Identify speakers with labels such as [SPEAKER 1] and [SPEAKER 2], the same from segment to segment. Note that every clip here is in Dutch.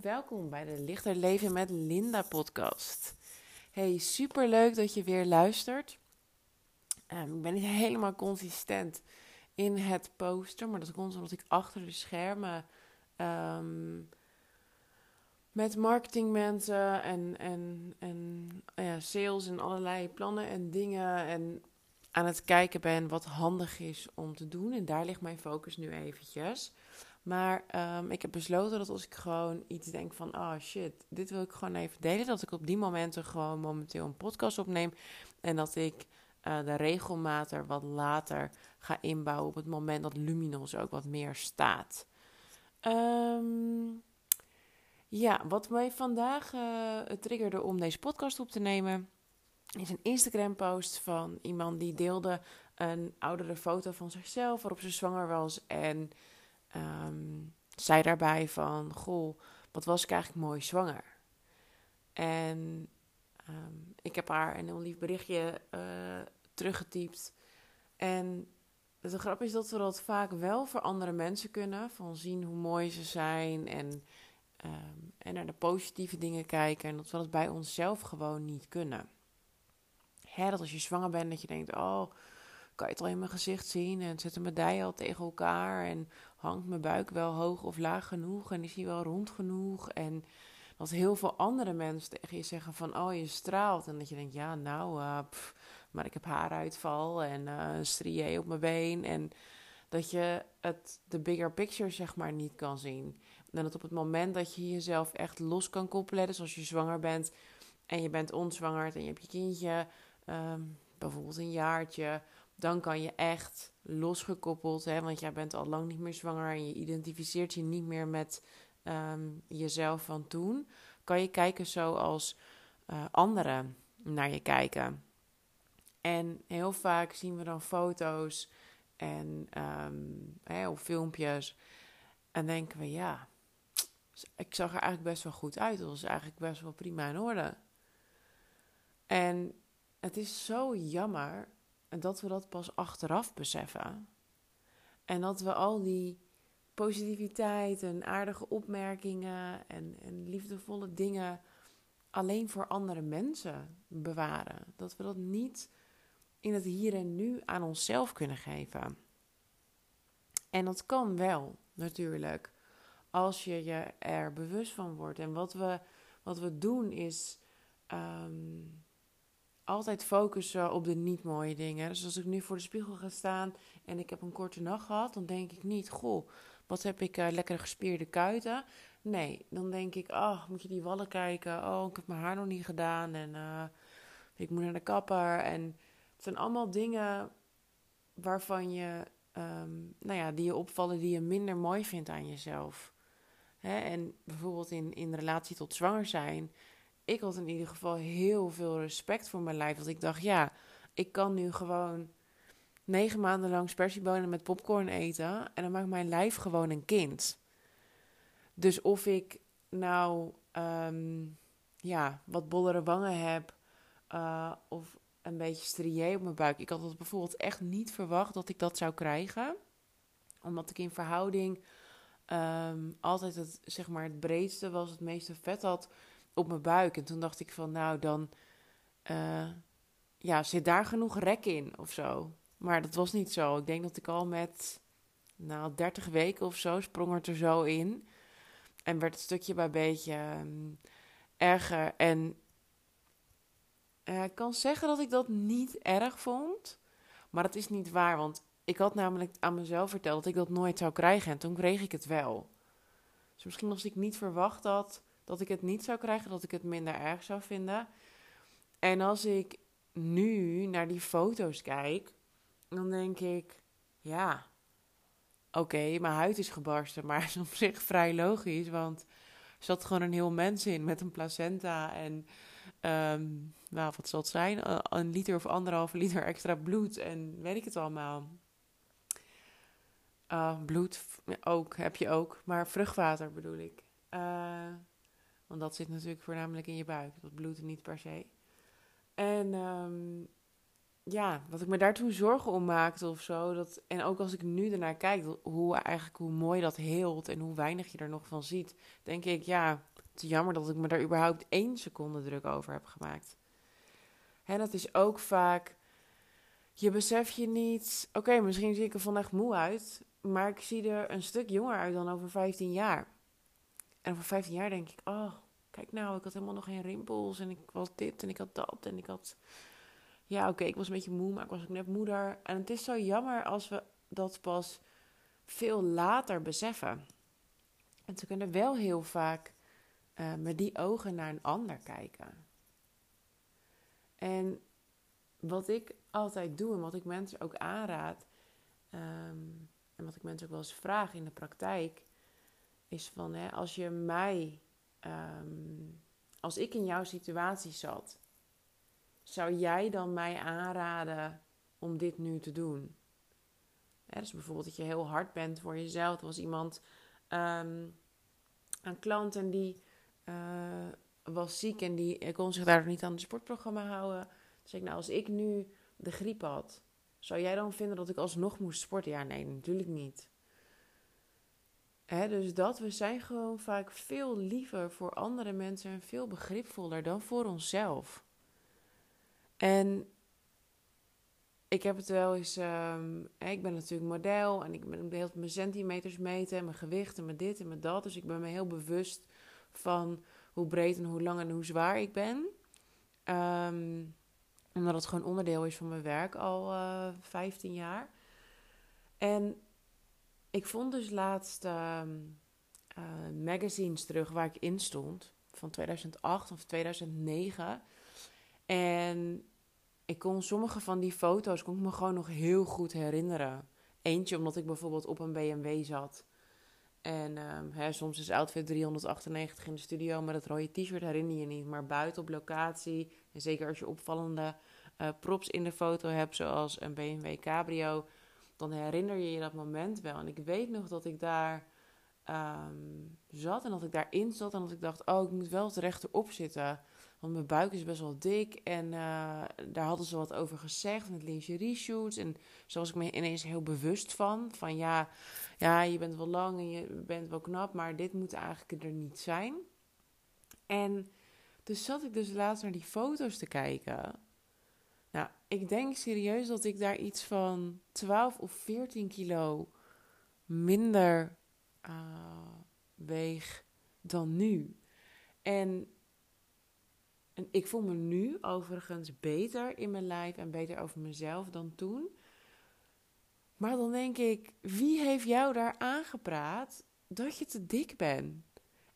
[SPEAKER 1] welkom bij de Lichter Leven met Linda podcast. Hey, super leuk dat je weer luistert. Um, ik ben niet helemaal consistent in het posten, maar dat komt omdat ik achter de schermen um, met marketingmensen en, en, en ja, sales en allerlei plannen en dingen en aan het kijken ben wat handig is om te doen. En daar ligt mijn focus nu eventjes. Maar um, ik heb besloten dat als ik gewoon iets denk van, oh shit, dit wil ik gewoon even delen, dat ik op die momenten gewoon momenteel een podcast opneem en dat ik uh, de regelmatig wat later ga inbouwen op het moment dat Luminos ook wat meer staat. Um, ja, wat mij vandaag uh, triggerde om deze podcast op te nemen, is een Instagram-post van iemand die deelde een oudere foto van zichzelf waarop ze zwanger was en um, zei daarbij van, goh, wat was ik eigenlijk mooi zwanger. En um, ik heb haar een heel lief berichtje uh, teruggetypt. En de grap is dat we dat vaak wel voor andere mensen kunnen. Van zien hoe mooi ze zijn en, um, en naar de positieve dingen kijken. En dat we dat bij onszelf gewoon niet kunnen. Hè, dat als je zwanger bent, dat je denkt, oh, kan je het al in mijn gezicht zien? En zet mijn dijen al tegen elkaar? En hangt mijn buik wel hoog of laag genoeg? En is hij wel rond genoeg? En dat heel veel andere mensen tegen je zeggen van, oh, je straalt. En dat je denkt, ja, nou, uh, maar ik heb haaruitval en uh, een op mijn been. En dat je het, de bigger picture, zeg maar, niet kan zien. En dat op het moment dat je jezelf echt los kan koppelen, dus als je zwanger bent en je bent onzwangerd en je hebt je kindje, um, bijvoorbeeld een jaartje, dan kan je echt losgekoppeld, hè, want jij bent al lang niet meer zwanger en je identificeert je niet meer met um, jezelf van toen, kan je kijken zoals uh, anderen naar je kijken. En heel vaak zien we dan foto's en um, hè, of filmpjes en denken we, ja, ik zag er eigenlijk best wel goed uit. Dat was eigenlijk best wel prima in orde. En het is zo jammer dat we dat pas achteraf beseffen. En dat we al die positiviteit en aardige opmerkingen en, en liefdevolle dingen alleen voor andere mensen bewaren. Dat we dat niet in het hier en nu aan onszelf kunnen geven. En dat kan wel, natuurlijk, als je je er bewust van wordt. En wat we, wat we doen is um, altijd focussen op de niet mooie dingen. Dus als ik nu voor de spiegel ga staan en ik heb een korte nacht gehad, dan denk ik niet, goh, wat heb ik uh, lekkere gespierde kuiten. Nee, dan denk ik, oh, moet je die wallen kijken. Oh, ik heb mijn haar nog niet gedaan en uh, ik moet naar de kapper. En het zijn allemaal dingen waarvan je, um, nou ja, die je opvallen, die je minder mooi vindt aan jezelf. Hè? En bijvoorbeeld in, in relatie tot zwanger zijn ik had in ieder geval heel veel respect voor mijn lijf. Want ik dacht, ja, ik kan nu gewoon negen maanden lang spersiebonen met popcorn eten. En dan maakt mijn lijf gewoon een kind. Dus of ik nou um, ja, wat bollere wangen heb. Uh, of een beetje strié op mijn buik. Ik had het bijvoorbeeld echt niet verwacht dat ik dat zou krijgen. Omdat ik in verhouding um, altijd het, zeg maar, het breedste was, het meeste vet had op mijn buik. En toen dacht ik van, nou dan uh, ja, zit daar genoeg rek in of zo. Maar dat was niet zo. Ik denk dat ik al met nou, 30 weken of zo sprong het er zo in. En werd het stukje bij beetje um, erger. En uh, ik kan zeggen dat ik dat niet erg vond. Maar dat is niet waar, want ik had namelijk aan mezelf verteld dat ik dat nooit zou krijgen. En toen kreeg ik het wel. Dus misschien als ik niet verwacht had dat ik het niet zou krijgen, dat ik het minder erg zou vinden. En als ik nu naar die foto's kijk, dan denk ik, ja, oké, mijn huid is gebarsten, maar is op zich vrij logisch, want er zat gewoon een heel mens in met een placenta en, um, nou, wat zal het zijn, een liter of anderhalve liter extra bloed en weet ik het allemaal. Uh, bloed ook, heb je ook, maar vruchtwater bedoel ik. Uh, want dat zit natuurlijk voornamelijk in je buik. Dat bloedt niet per se. En um, ja, wat ik me daar toen zorgen om maakte of zo. Dat, en ook als ik nu ernaar kijk, hoe, eigenlijk, hoe mooi dat heelt en hoe weinig je er nog van ziet. Denk ik, ja, het jammer dat ik me daar überhaupt één seconde druk over heb gemaakt. En dat is ook vaak, je besef je niet, oké, misschien zie ik er vandaag moe uit. Maar ik zie er een stuk jonger uit dan over 15 jaar. En over 15 jaar denk ik, oh, kijk nou, ik had helemaal nog geen rimpels. En ik was dit en ik had dat en ik had ja, oké, ik was een beetje moe, maar ik was ook net moeder. En het is zo jammer als we dat pas veel later beseffen. En ze kunnen wel heel vaak uh, met die ogen naar een ander kijken. En wat ik altijd doe en wat ik mensen ook aanraad, ehm, en wat ik mensen ook wel eens vraag in de praktijk, is van hè, als je mij, ehm, als ik in jouw situatie zat zou jij dan mij aanraden om dit nu te doen? dus bijvoorbeeld dat je heel hard bent voor jezelf. Er was iemand, um, een klant en die uh, was ziek en die kon zich daar niet aan het sportprogramma houden. Dus ik, nou, als ik nu de griep had, zou jij dan vinden dat ik alsnog moest sporten? Ja, nee, natuurlijk niet. Dus dat, we zijn gewoon vaak veel liever voor andere mensen en veel begripvoller dan voor onszelf. En ik heb het wel eens. Um, ik ben natuurlijk model en ik ben heel mijn centimeters meten en mijn gewicht en mijn dit en mijn dat. Dus ik ben me heel bewust van hoe breed en hoe lang en hoe zwaar ik ben. Um, omdat het gewoon onderdeel is van mijn werk al uh, eh, 15 jaar. En ik vond dus laatst um, uh, magazines terug waar ik in stond. Van 2008 of 2009. En ik kon sommige van die foto's kon ik me gewoon nog heel goed herinneren. Eentje omdat ik bijvoorbeeld op een BMW zat. En um, hè, soms is outfit 398 in de studio, maar dat rode t-shirt herinner je niet. Maar buiten op locatie, en zeker als je opvallende uh, props in de foto hebt, zoals een BMW Cabrio, dan herinner je je dat moment wel. En ik weet nog dat ik daar um, zat en dat ik daarin zat en dat ik dacht, oh, ik moet wel rechterop zitten. Want mijn buik is best wel dik. En uh, daar hadden ze wat over gezegd met lingerie shoots. En zo was ik me ineens heel bewust van. Van ja, ja, je bent wel lang en je bent wel knap. Maar dit moet eigenlijk er niet zijn. En dus zat ik dus laatst naar die foto's te kijken. Nou, ik denk serieus dat ik daar iets van 12 of 14 kilo minder uh, weeg dan nu. En en ik voel me nu overigens beter in mijn lijf en beter over mezelf dan toen. Maar dan denk ik, wie heeft jou daar aangepraat dat je te dik bent?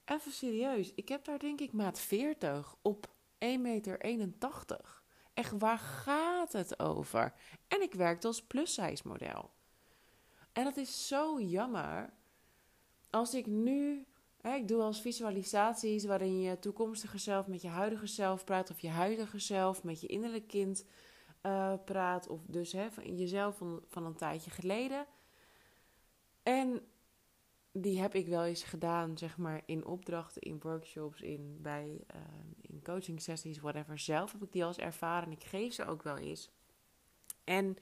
[SPEAKER 1] Even serieus, ik heb daar denk ik maat 40 op 1,81 meter. Echt, waar gaat het over? En ik werkte als plus-size model. En dat is zo jammer. Als ik nu ik doe als visualisaties waarin je toekomstige zelf met je huidige zelf praat, of je huidige zelf met je innerlijk kind uh, praat, of dus hè, van jezelf van, van een tijdje geleden. En die heb ik wel eens gedaan, zeg maar, in opdrachten, in workshops, in, bij, uh, in coaching sessies, whatever. Zelf heb ik die al eens ervaren en ik geef ze ook wel eens. En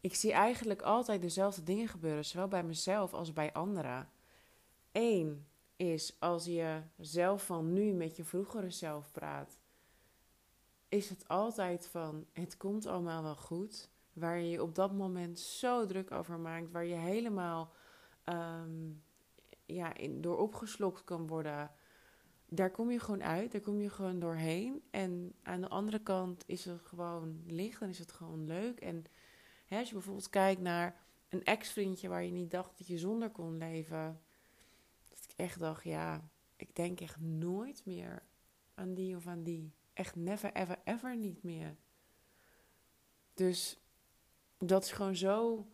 [SPEAKER 1] ik zie eigenlijk altijd dezelfde dingen gebeuren, zowel bij mezelf als bij anderen. Eén, is als je zelf van nu met je vroegere zelf praat, is het altijd van het komt allemaal wel goed. Waar je je op dat moment zo druk over maakt, waar je helemaal um, ja, in, door opgeslokt kan worden. Daar kom je gewoon uit, daar kom je gewoon doorheen. En aan de andere kant is het gewoon licht en is het gewoon leuk. En hè, als je bijvoorbeeld kijkt naar een ex-vriendje waar je niet dacht dat je zonder kon leven echt dacht, ja, ik denk echt nooit meer aan die of aan die. Echt never, ever, ever niet meer. Dus dat is gewoon zo,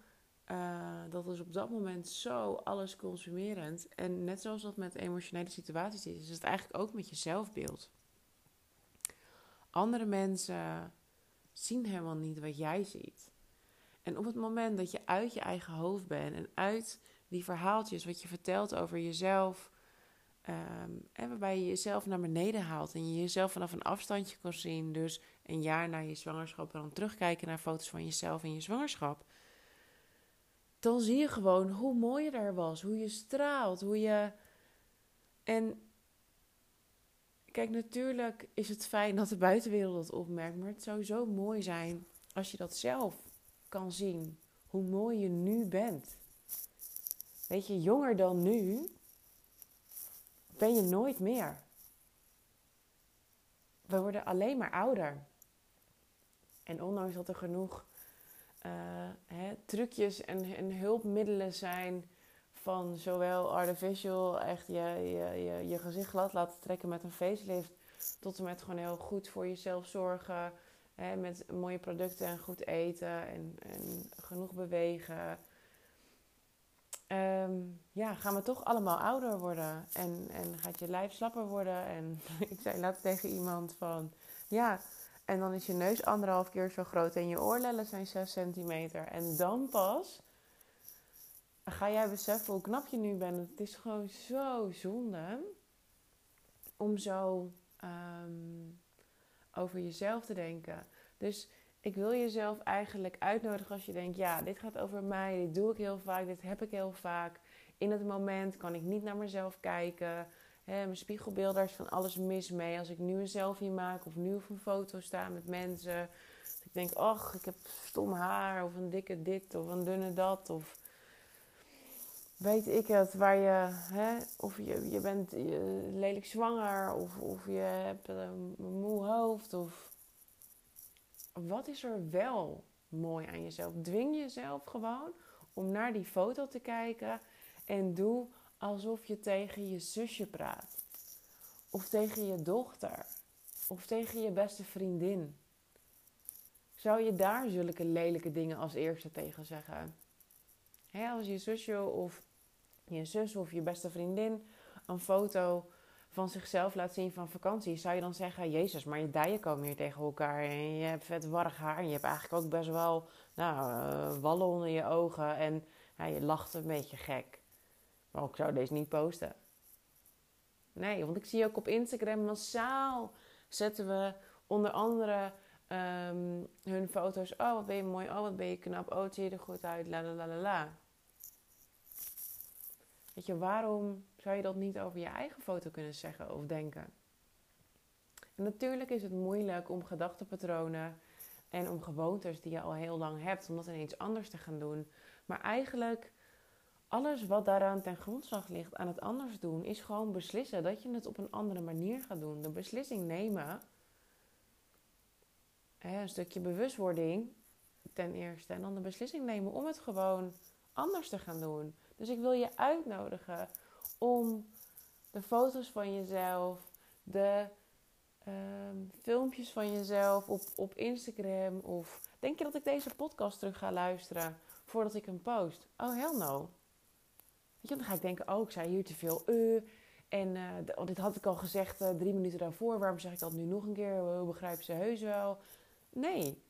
[SPEAKER 1] uh, dat is op dat moment zo alles consumerend. En net zoals dat met emotionele situaties is, is het eigenlijk ook met je zelfbeeld. Andere mensen zien helemaal niet wat jij ziet. En op het moment dat je uit je eigen hoofd bent en uit die verhaaltjes wat je vertelt over jezelf Um, en waarbij je jezelf naar beneden haalt en je jezelf vanaf een afstandje kan zien. Dus een jaar na je zwangerschap en dan terugkijken naar foto's van jezelf in je zwangerschap. Dan zie je gewoon hoe mooi je daar was, hoe je straalt, hoe je. En kijk, natuurlijk is het fijn dat de buitenwereld dat opmerkt, maar het zou zo mooi zijn als je dat zelf kan zien. Hoe mooi je nu bent. Weet je, jonger dan nu ben je nooit meer. We worden alleen maar ouder. En ondanks dat er genoeg uh, hè, trucjes en, en, hulpmiddelen zijn van zowel artificial, echt je, je, je, gezicht glad laten trekken met een facelift, tot en met gewoon heel goed voor jezelf zorgen. Hè, met mooie producten en goed eten en, en genoeg bewegen. Um, ja, gaan we toch allemaal ouder worden. En, en gaat je lijf slapper worden. En ik zei laatst tegen iemand van... Ja, en dan is je neus anderhalf keer zo groot en je oorlellen zijn 6 centimeter. En dan pas ga jij beseffen hoe knap je nu bent. Het is gewoon zo zonde om zo um, over jezelf te denken. Dus ik wil jezelf eigenlijk uitnodigen als je denkt: ja, dit gaat over mij, dit doe ik heel vaak, dit heb ik heel vaak. In het moment kan ik niet naar mezelf kijken. Mijn spiegelbeeld, is van alles mis mee. Als ik nu een selfie maak of nu op een foto sta met mensen. ik denk, ach, ik heb stom haar of een dikke dit of een dunne dat. Of weet ik het, waar je, hè, of je, je bent lelijk zwanger of, of je hebt een moe hoofd of wat is er wel mooi aan jezelf? Dwing jezelf gewoon om naar die foto te kijken en doe alsof je tegen je zusje praat. Of tegen je dochter. Of tegen je beste vriendin. Zou je daar zulke lelijke dingen als eerste tegen zeggen? als je zusje of je zus of je beste vriendin een foto van zichzelf laat zien van vakantie, zou je dan zeggen: Jezus, maar je dijen komen hier tegen elkaar en je hebt vet warrig haar en je hebt eigenlijk ook best wel nou, uh, wallen onder je ogen en je lacht een beetje gek. Maar ik zou deze niet posten. Nee, want ik zie ook op Instagram massaal zetten we onder andere um, hun foto's. Oh, wat ben je mooi. Oh, wat ben je knap. Oh, het zie je er goed uit. La la la la la. Weet je, waarom zou je dat niet over je eigen foto kunnen zeggen of denken? En natuurlijk is het moeilijk om gedachtenpatronen en om gewoontes die je al heel lang hebt, om dat ineens anders te gaan doen. Maar eigenlijk, alles wat daaraan ten grondslag ligt aan het anders doen, is gewoon beslissen dat je het op een andere manier gaat doen. De beslissing nemen, een stukje bewustwording ten eerste, en dan de beslissing nemen om het gewoon anders te gaan doen. Dus ik wil je uitnodigen om de foto's van jezelf, de ehm, filmpjes van jezelf op, op Instagram of denk je dat ik deze podcast terug ga luisteren voordat ik hem post? Oh, hell no. Dan ga ik denken, oh, ik zei hier te veel uh, en uh, dit had ik al gezegd uh, drie minuten daarvoor. Waarom zeg ik dat nu nog een keer? Begrijpen ze heus wel? Nee,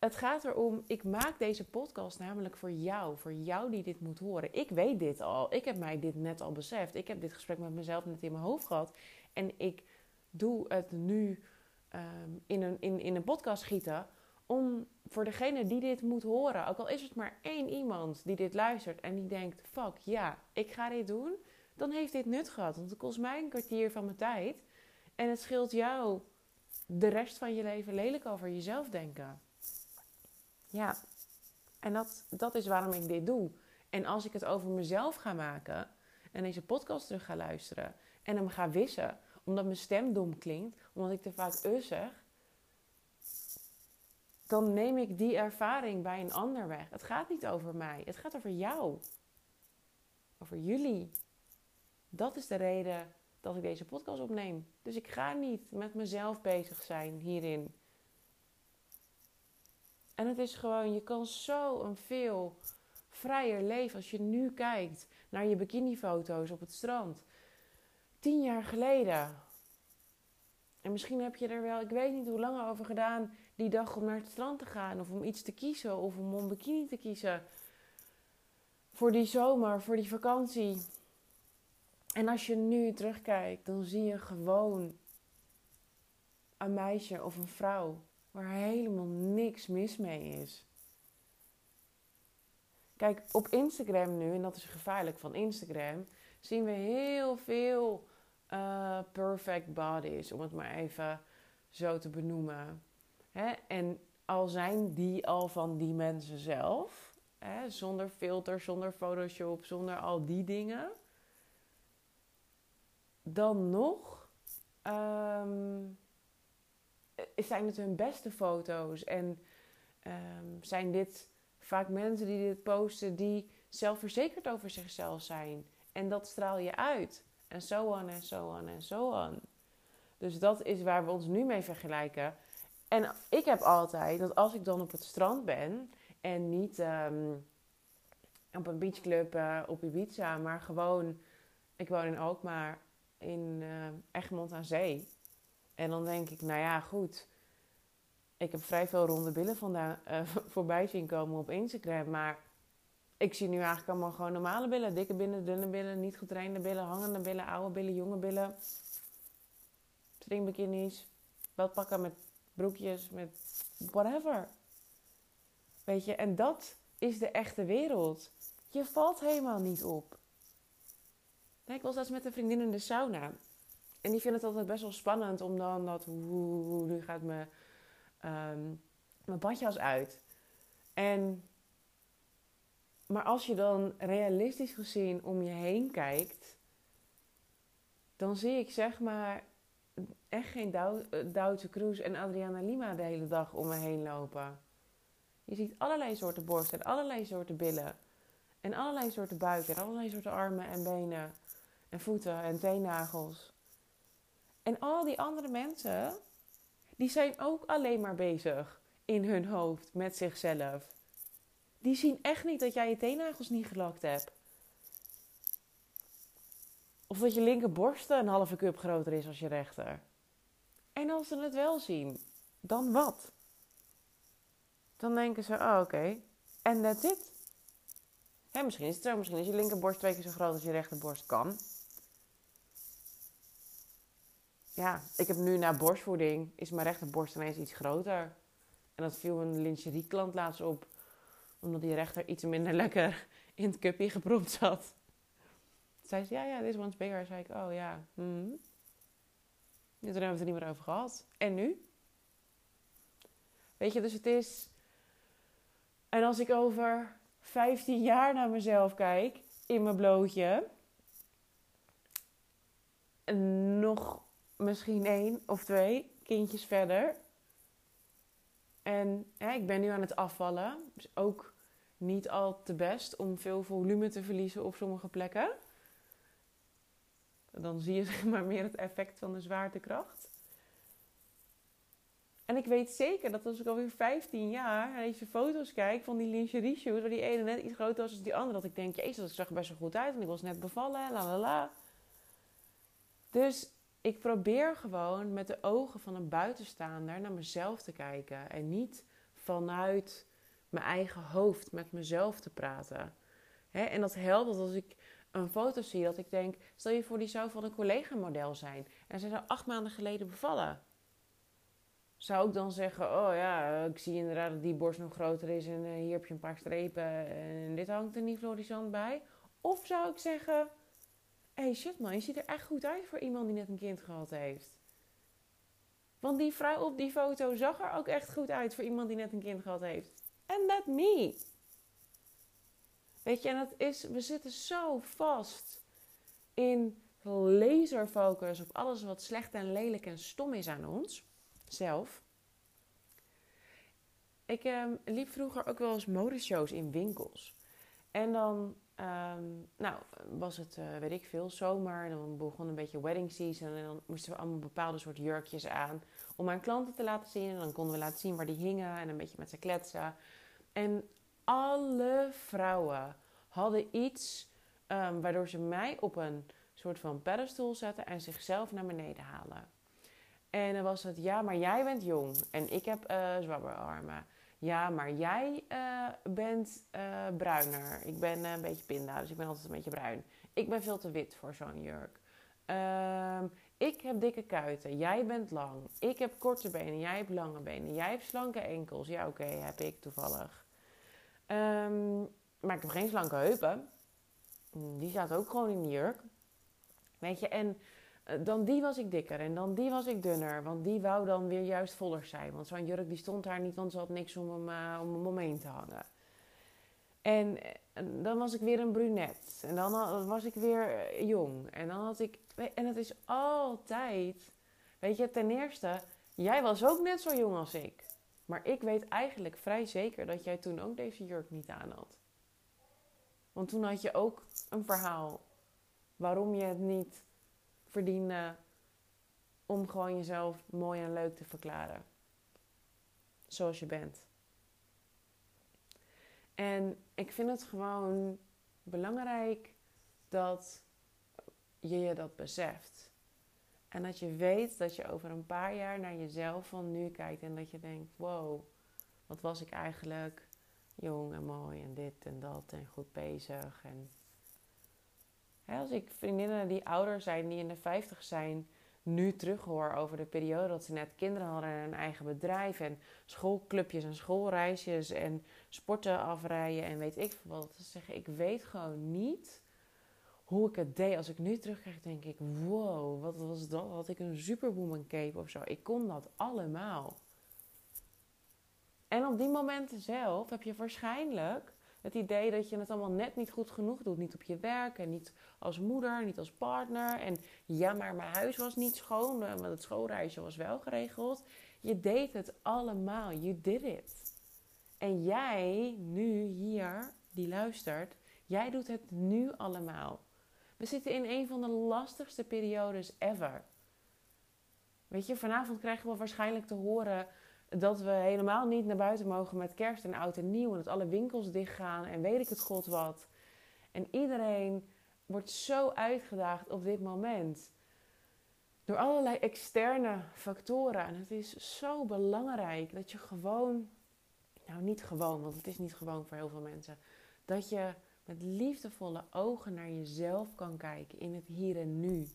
[SPEAKER 1] het gaat erom, ik maak deze podcast namelijk voor jou, voor jou die dit moet horen. Ik weet dit al, ik heb mij dit net al beseft. Ik heb dit gesprek met mezelf net in mijn hoofd gehad. En ik doe het nu ehm, in, een, in, in een podcast schieten om voor degene die dit moet horen, ook al is het maar één iemand die dit luistert en die denkt: fuck ja, ik ga dit doen, dan heeft dit nut gehad. Want het kost mij een kwartier van mijn tijd en het scheelt jou de rest van je leven lelijk over jezelf denken. Ja, en dat, dat is waarom ik dit doe. En als ik het over mezelf ga maken en deze podcast terug ga luisteren en hem ga wissen, omdat mijn stem dom klinkt, omdat ik te vaak us zeg, dan neem ik die ervaring bij een ander weg. Het gaat niet over mij, het gaat over jou. Over jullie. Dat is de reden dat ik deze podcast opneem. Dus ik ga niet met mezelf bezig zijn hierin. En het is gewoon, je kan zo een veel vrijer leven als je nu kijkt naar je bikinifoto's op het strand. Tien jaar geleden. En misschien heb je er wel, ik weet niet hoe lang over gedaan, die dag om naar het strand te gaan. Of om iets te kiezen. Of om een bikini te kiezen. Voor die zomer, voor die vakantie. En als je nu terugkijkt, dan zie je gewoon een meisje of een vrouw waar helemaal niks mis mee is. Kijk, op Instagram nu, en dat is gevaarlijk van Instagram, zien we heel veel uh, perfect bodies, om het maar even zo te benoemen. Hè? En al zijn die al van die mensen zelf, hè? zonder filter, zonder Photoshop, zonder al die dingen, dan nog um, zijn het hun beste foto's en um, zijn dit vaak mensen die dit posten die zelfverzekerd over zichzelf zijn. En dat straal je uit. En zo on en zo on en zo on. Dus dat is waar we ons nu mee vergelijken. En ik heb altijd dat als ik dan op het strand ben en niet um, op een beachclub uh, op Ibiza, maar gewoon, ik woon in Alkmaar in uh, Egmond aan Zee. En dan denk ik, nou ja, goed. Ik heb vrij veel ronde billen vandaan, uh, voorbij zien komen op Instagram. Maar ik zie nu eigenlijk allemaal gewoon normale billen. Dikke billen, dunne billen, niet getrainde billen, hangende billen, oude billen, jonge billen. Stringbikinis, pakken met broekjes, met whatever. Weet je, en dat is de echte wereld. Je valt helemaal niet op. ik was laatst met een vriendin in de sauna. En die vindt het altijd best wel spannend om dan dat... Hoe, nu gaat mijn, um, mijn badjas uit. En maar als je dan realistisch gezien om je heen kijkt, dan zie ik zeg maar echt geen Duitse Cruz en Adriana Lima de hele dag om me heen lopen. Je ziet allerlei soorten borsten en allerlei soorten billen. En allerlei soorten buiken en allerlei soorten armen en benen en voeten en teennagels. En al die andere mensen, die zijn ook alleen maar bezig in hun hoofd met zichzelf. Die zien echt niet dat jij je teennagels niet gelakt hebt. Of dat je linkerborst een halve cup groter is als je rechter. En als ze het wel zien, dan wat? Dan denken ze, oh oké, en that's it. Hè, misschien is het zo, misschien is je linkerborst twee keer zo groot als je rechterborst kan. Ja, ik heb nu na borstvoeding, is mijn rechterborst ineens iets groter. En dat viel een lingerieklant laatst op omdat die rechter iets minder lekker in het cupje geproefd zat. Zei ze, ja, ja, this one's bigger. Zei ik, oh ja. Mm. Toen hebben we het er niet meer over gehad. En nu? Weet je, dus het is... En als ik over 15 jaar naar mezelf kijk, in mijn blootje... Nog misschien één of twee kindjes verder en ik ben nu aan het afvallen. Dus ook niet al te best om veel volume te verliezen op sommige plekken. Dan zie je zeg maar meer het effect van de zwaartekracht. En ik weet zeker dat als ik alweer 15 jaar naar deze foto's kijk van die lingerie shoes, waar die ene net iets groter was dan die andere, dat ik denk, jezus, dat zag er best wel goed uit en ik was net bevallen, la la la. Dus ik probeer gewoon met de ogen van een buitenstaander naar mezelf te kijken. En niet vanuit mijn eigen hoofd met mezelf te praten. en dat helpt als ik een foto zie dat ik denk... Stel je voor, die zou van een collega-model zijn. En zij zou acht maanden geleden bevallen. Zou ik dan zeggen, oh ja, ik zie inderdaad dat die borst nog groter is... en eh, hier heb je een paar strepen en dit hangt er niet florissant bij? Of zou ik zeggen hey, shit man, je ziet er echt goed uit voor iemand die net een kind gehad heeft. Want die vrouw op die foto zag er ook echt goed uit voor iemand die net een kind gehad heeft. And that me. Weet je, en dat is, we zitten zo vast in laserfocus op alles wat slecht en lelijk en stom is aan ons zelf. Ik eh, liep vroeger ook wel eens modeshows in winkels. En dan Um, nou, was het, uh, weet ik veel, zomer. Dan begon een beetje wedding season. En dan moesten we allemaal bepaalde soort jurkjes aan. Om aan klanten te laten zien. En dan konden we laten zien waar die hingen. En een beetje met ze kletsen. En alle vrouwen hadden iets um, waardoor ze mij op een soort van pedestal zetten. En zichzelf naar beneden halen. En dan was het, ja, maar jij bent jong. En ik heb uh, zwabberarmen. Ja, maar jij eh, bent uh, bruiner. Ik ben een beetje pinda, dus ik ben altijd een beetje bruin. Ik ben veel te wit voor zo'n jurk. Ehm, ik heb dikke kuiten. Jij bent lang. Ik heb korte benen. Jij hebt lange benen. Jij hebt slanke enkels. Ja, oké, heb ik toevallig. Ehm, maar ik heb geen slanke heupen. Die staat ook gewoon in de jurk. Weet je, en eh, dan die was ik dikker en dan die was ik dunner. Want die wou dan weer juist voller zijn. Want zo'n jurk die stond daar niet, want ze had niks om hem, uh, om omheen te hangen. En, dan was ik weer een brunet. En dan was ik weer eh, jong. En dan had ik... En het is altijd... Weet je, ten eerste... Jij was ook net zo jong als ik. Maar ik weet eigenlijk vrij zeker dat jij toen ook deze jurk niet aan had. Want toen had je ook een verhaal waarom je het niet verdiende om gewoon jezelf mooi en leuk te verklaren. Zoals je bent. En ik vind het gewoon belangrijk dat je je dat beseft. En dat je weet dat je over een paar jaar naar jezelf van nu kijkt en dat je denkt: wow, wat was ik eigenlijk jong en mooi en dit en dat en goed bezig. En als ik vriendinnen die ouder zijn, die in de 50 zijn, nu terughoor over de periode dat ze net kinderen hadden en een eigen bedrijf en schoolclubjes en schoolreisjes en sporten afrijden en weet ik veel wat. te zeggen, ik weet gewoon niet hoe ik het deed. Als ik nu terugkijk, denk ik, wow, wat was dat? Had ik een superwoman cape of zo? Ik kon dat allemaal. En op die momenten zelf heb je waarschijnlijk het idee dat je het allemaal net niet goed genoeg doet. Niet op je werk en niet als moeder, niet als partner. En ja, maar mijn huis was niet schoon, maar het schoolreisje was wel geregeld. Je deed het allemaal. You did it. En jij, nu hier, die luistert, jij doet het nu allemaal. We zitten in een van de lastigste periodes ever. Weet je, vanavond krijgen we waarschijnlijk te horen dat we helemaal niet naar buiten mogen met kerst en oud en nieuw. En dat alle winkels dichtgaan en weet ik het god wat. En iedereen wordt zo uitgedaagd op dit moment. Door allerlei externe factoren. En het is zo belangrijk dat je gewoon, nou niet gewoon, want het is niet gewoon voor heel veel mensen. Dat je met liefdevolle ogen naar jezelf kan kijken in het hier en nu.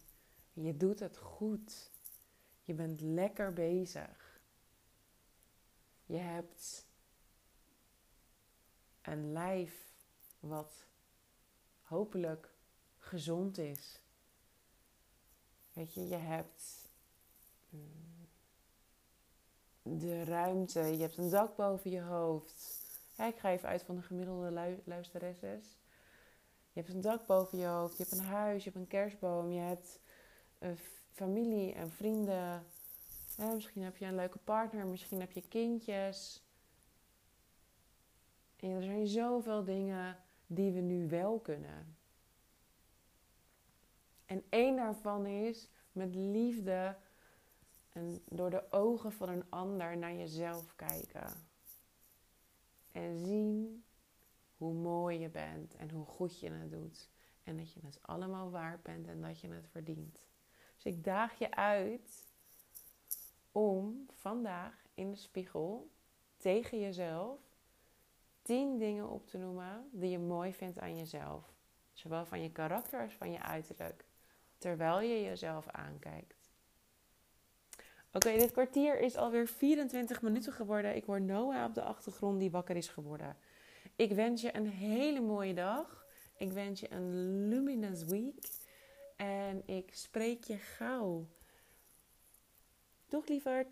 [SPEAKER 1] Je doet het goed. Je bent lekker bezig. Je hebt een lijf wat hopelijk gezond is. Weet je, je hebt mm, de ruimte, je hebt een dak boven je hoofd. ik ga even uit van de gemiddelde luisteresses. Je hebt een dak boven je hoofd, je hebt een huis, je hebt een kerstboom, je hebt een familie en vrienden misschien heb je een leuke partner, misschien heb je kindjes. En er zijn zoveel dingen die we nu wel kunnen. En één daarvan is met liefde en door de ogen van een ander naar jezelf kijken. En zien hoe mooi je bent en hoe goed je het doet. En dat je het allemaal waard bent en dat je het verdient. Dus ik daag je uit om vandaag in de spiegel tegen jezelf tien dingen op te noemen die je mooi vindt aan jezelf. Zowel van je karakter als van je uiterlijk. Terwijl je jezelf aankijkt. Oké, dit kwartier is alweer 24 minuten geworden. Ik hoor Noah op de achtergrond die wakker is geworden. Ik wens je een hele mooie dag. Ik wens je een luminous week. En ik spreek je gauw. Doeg lieverd!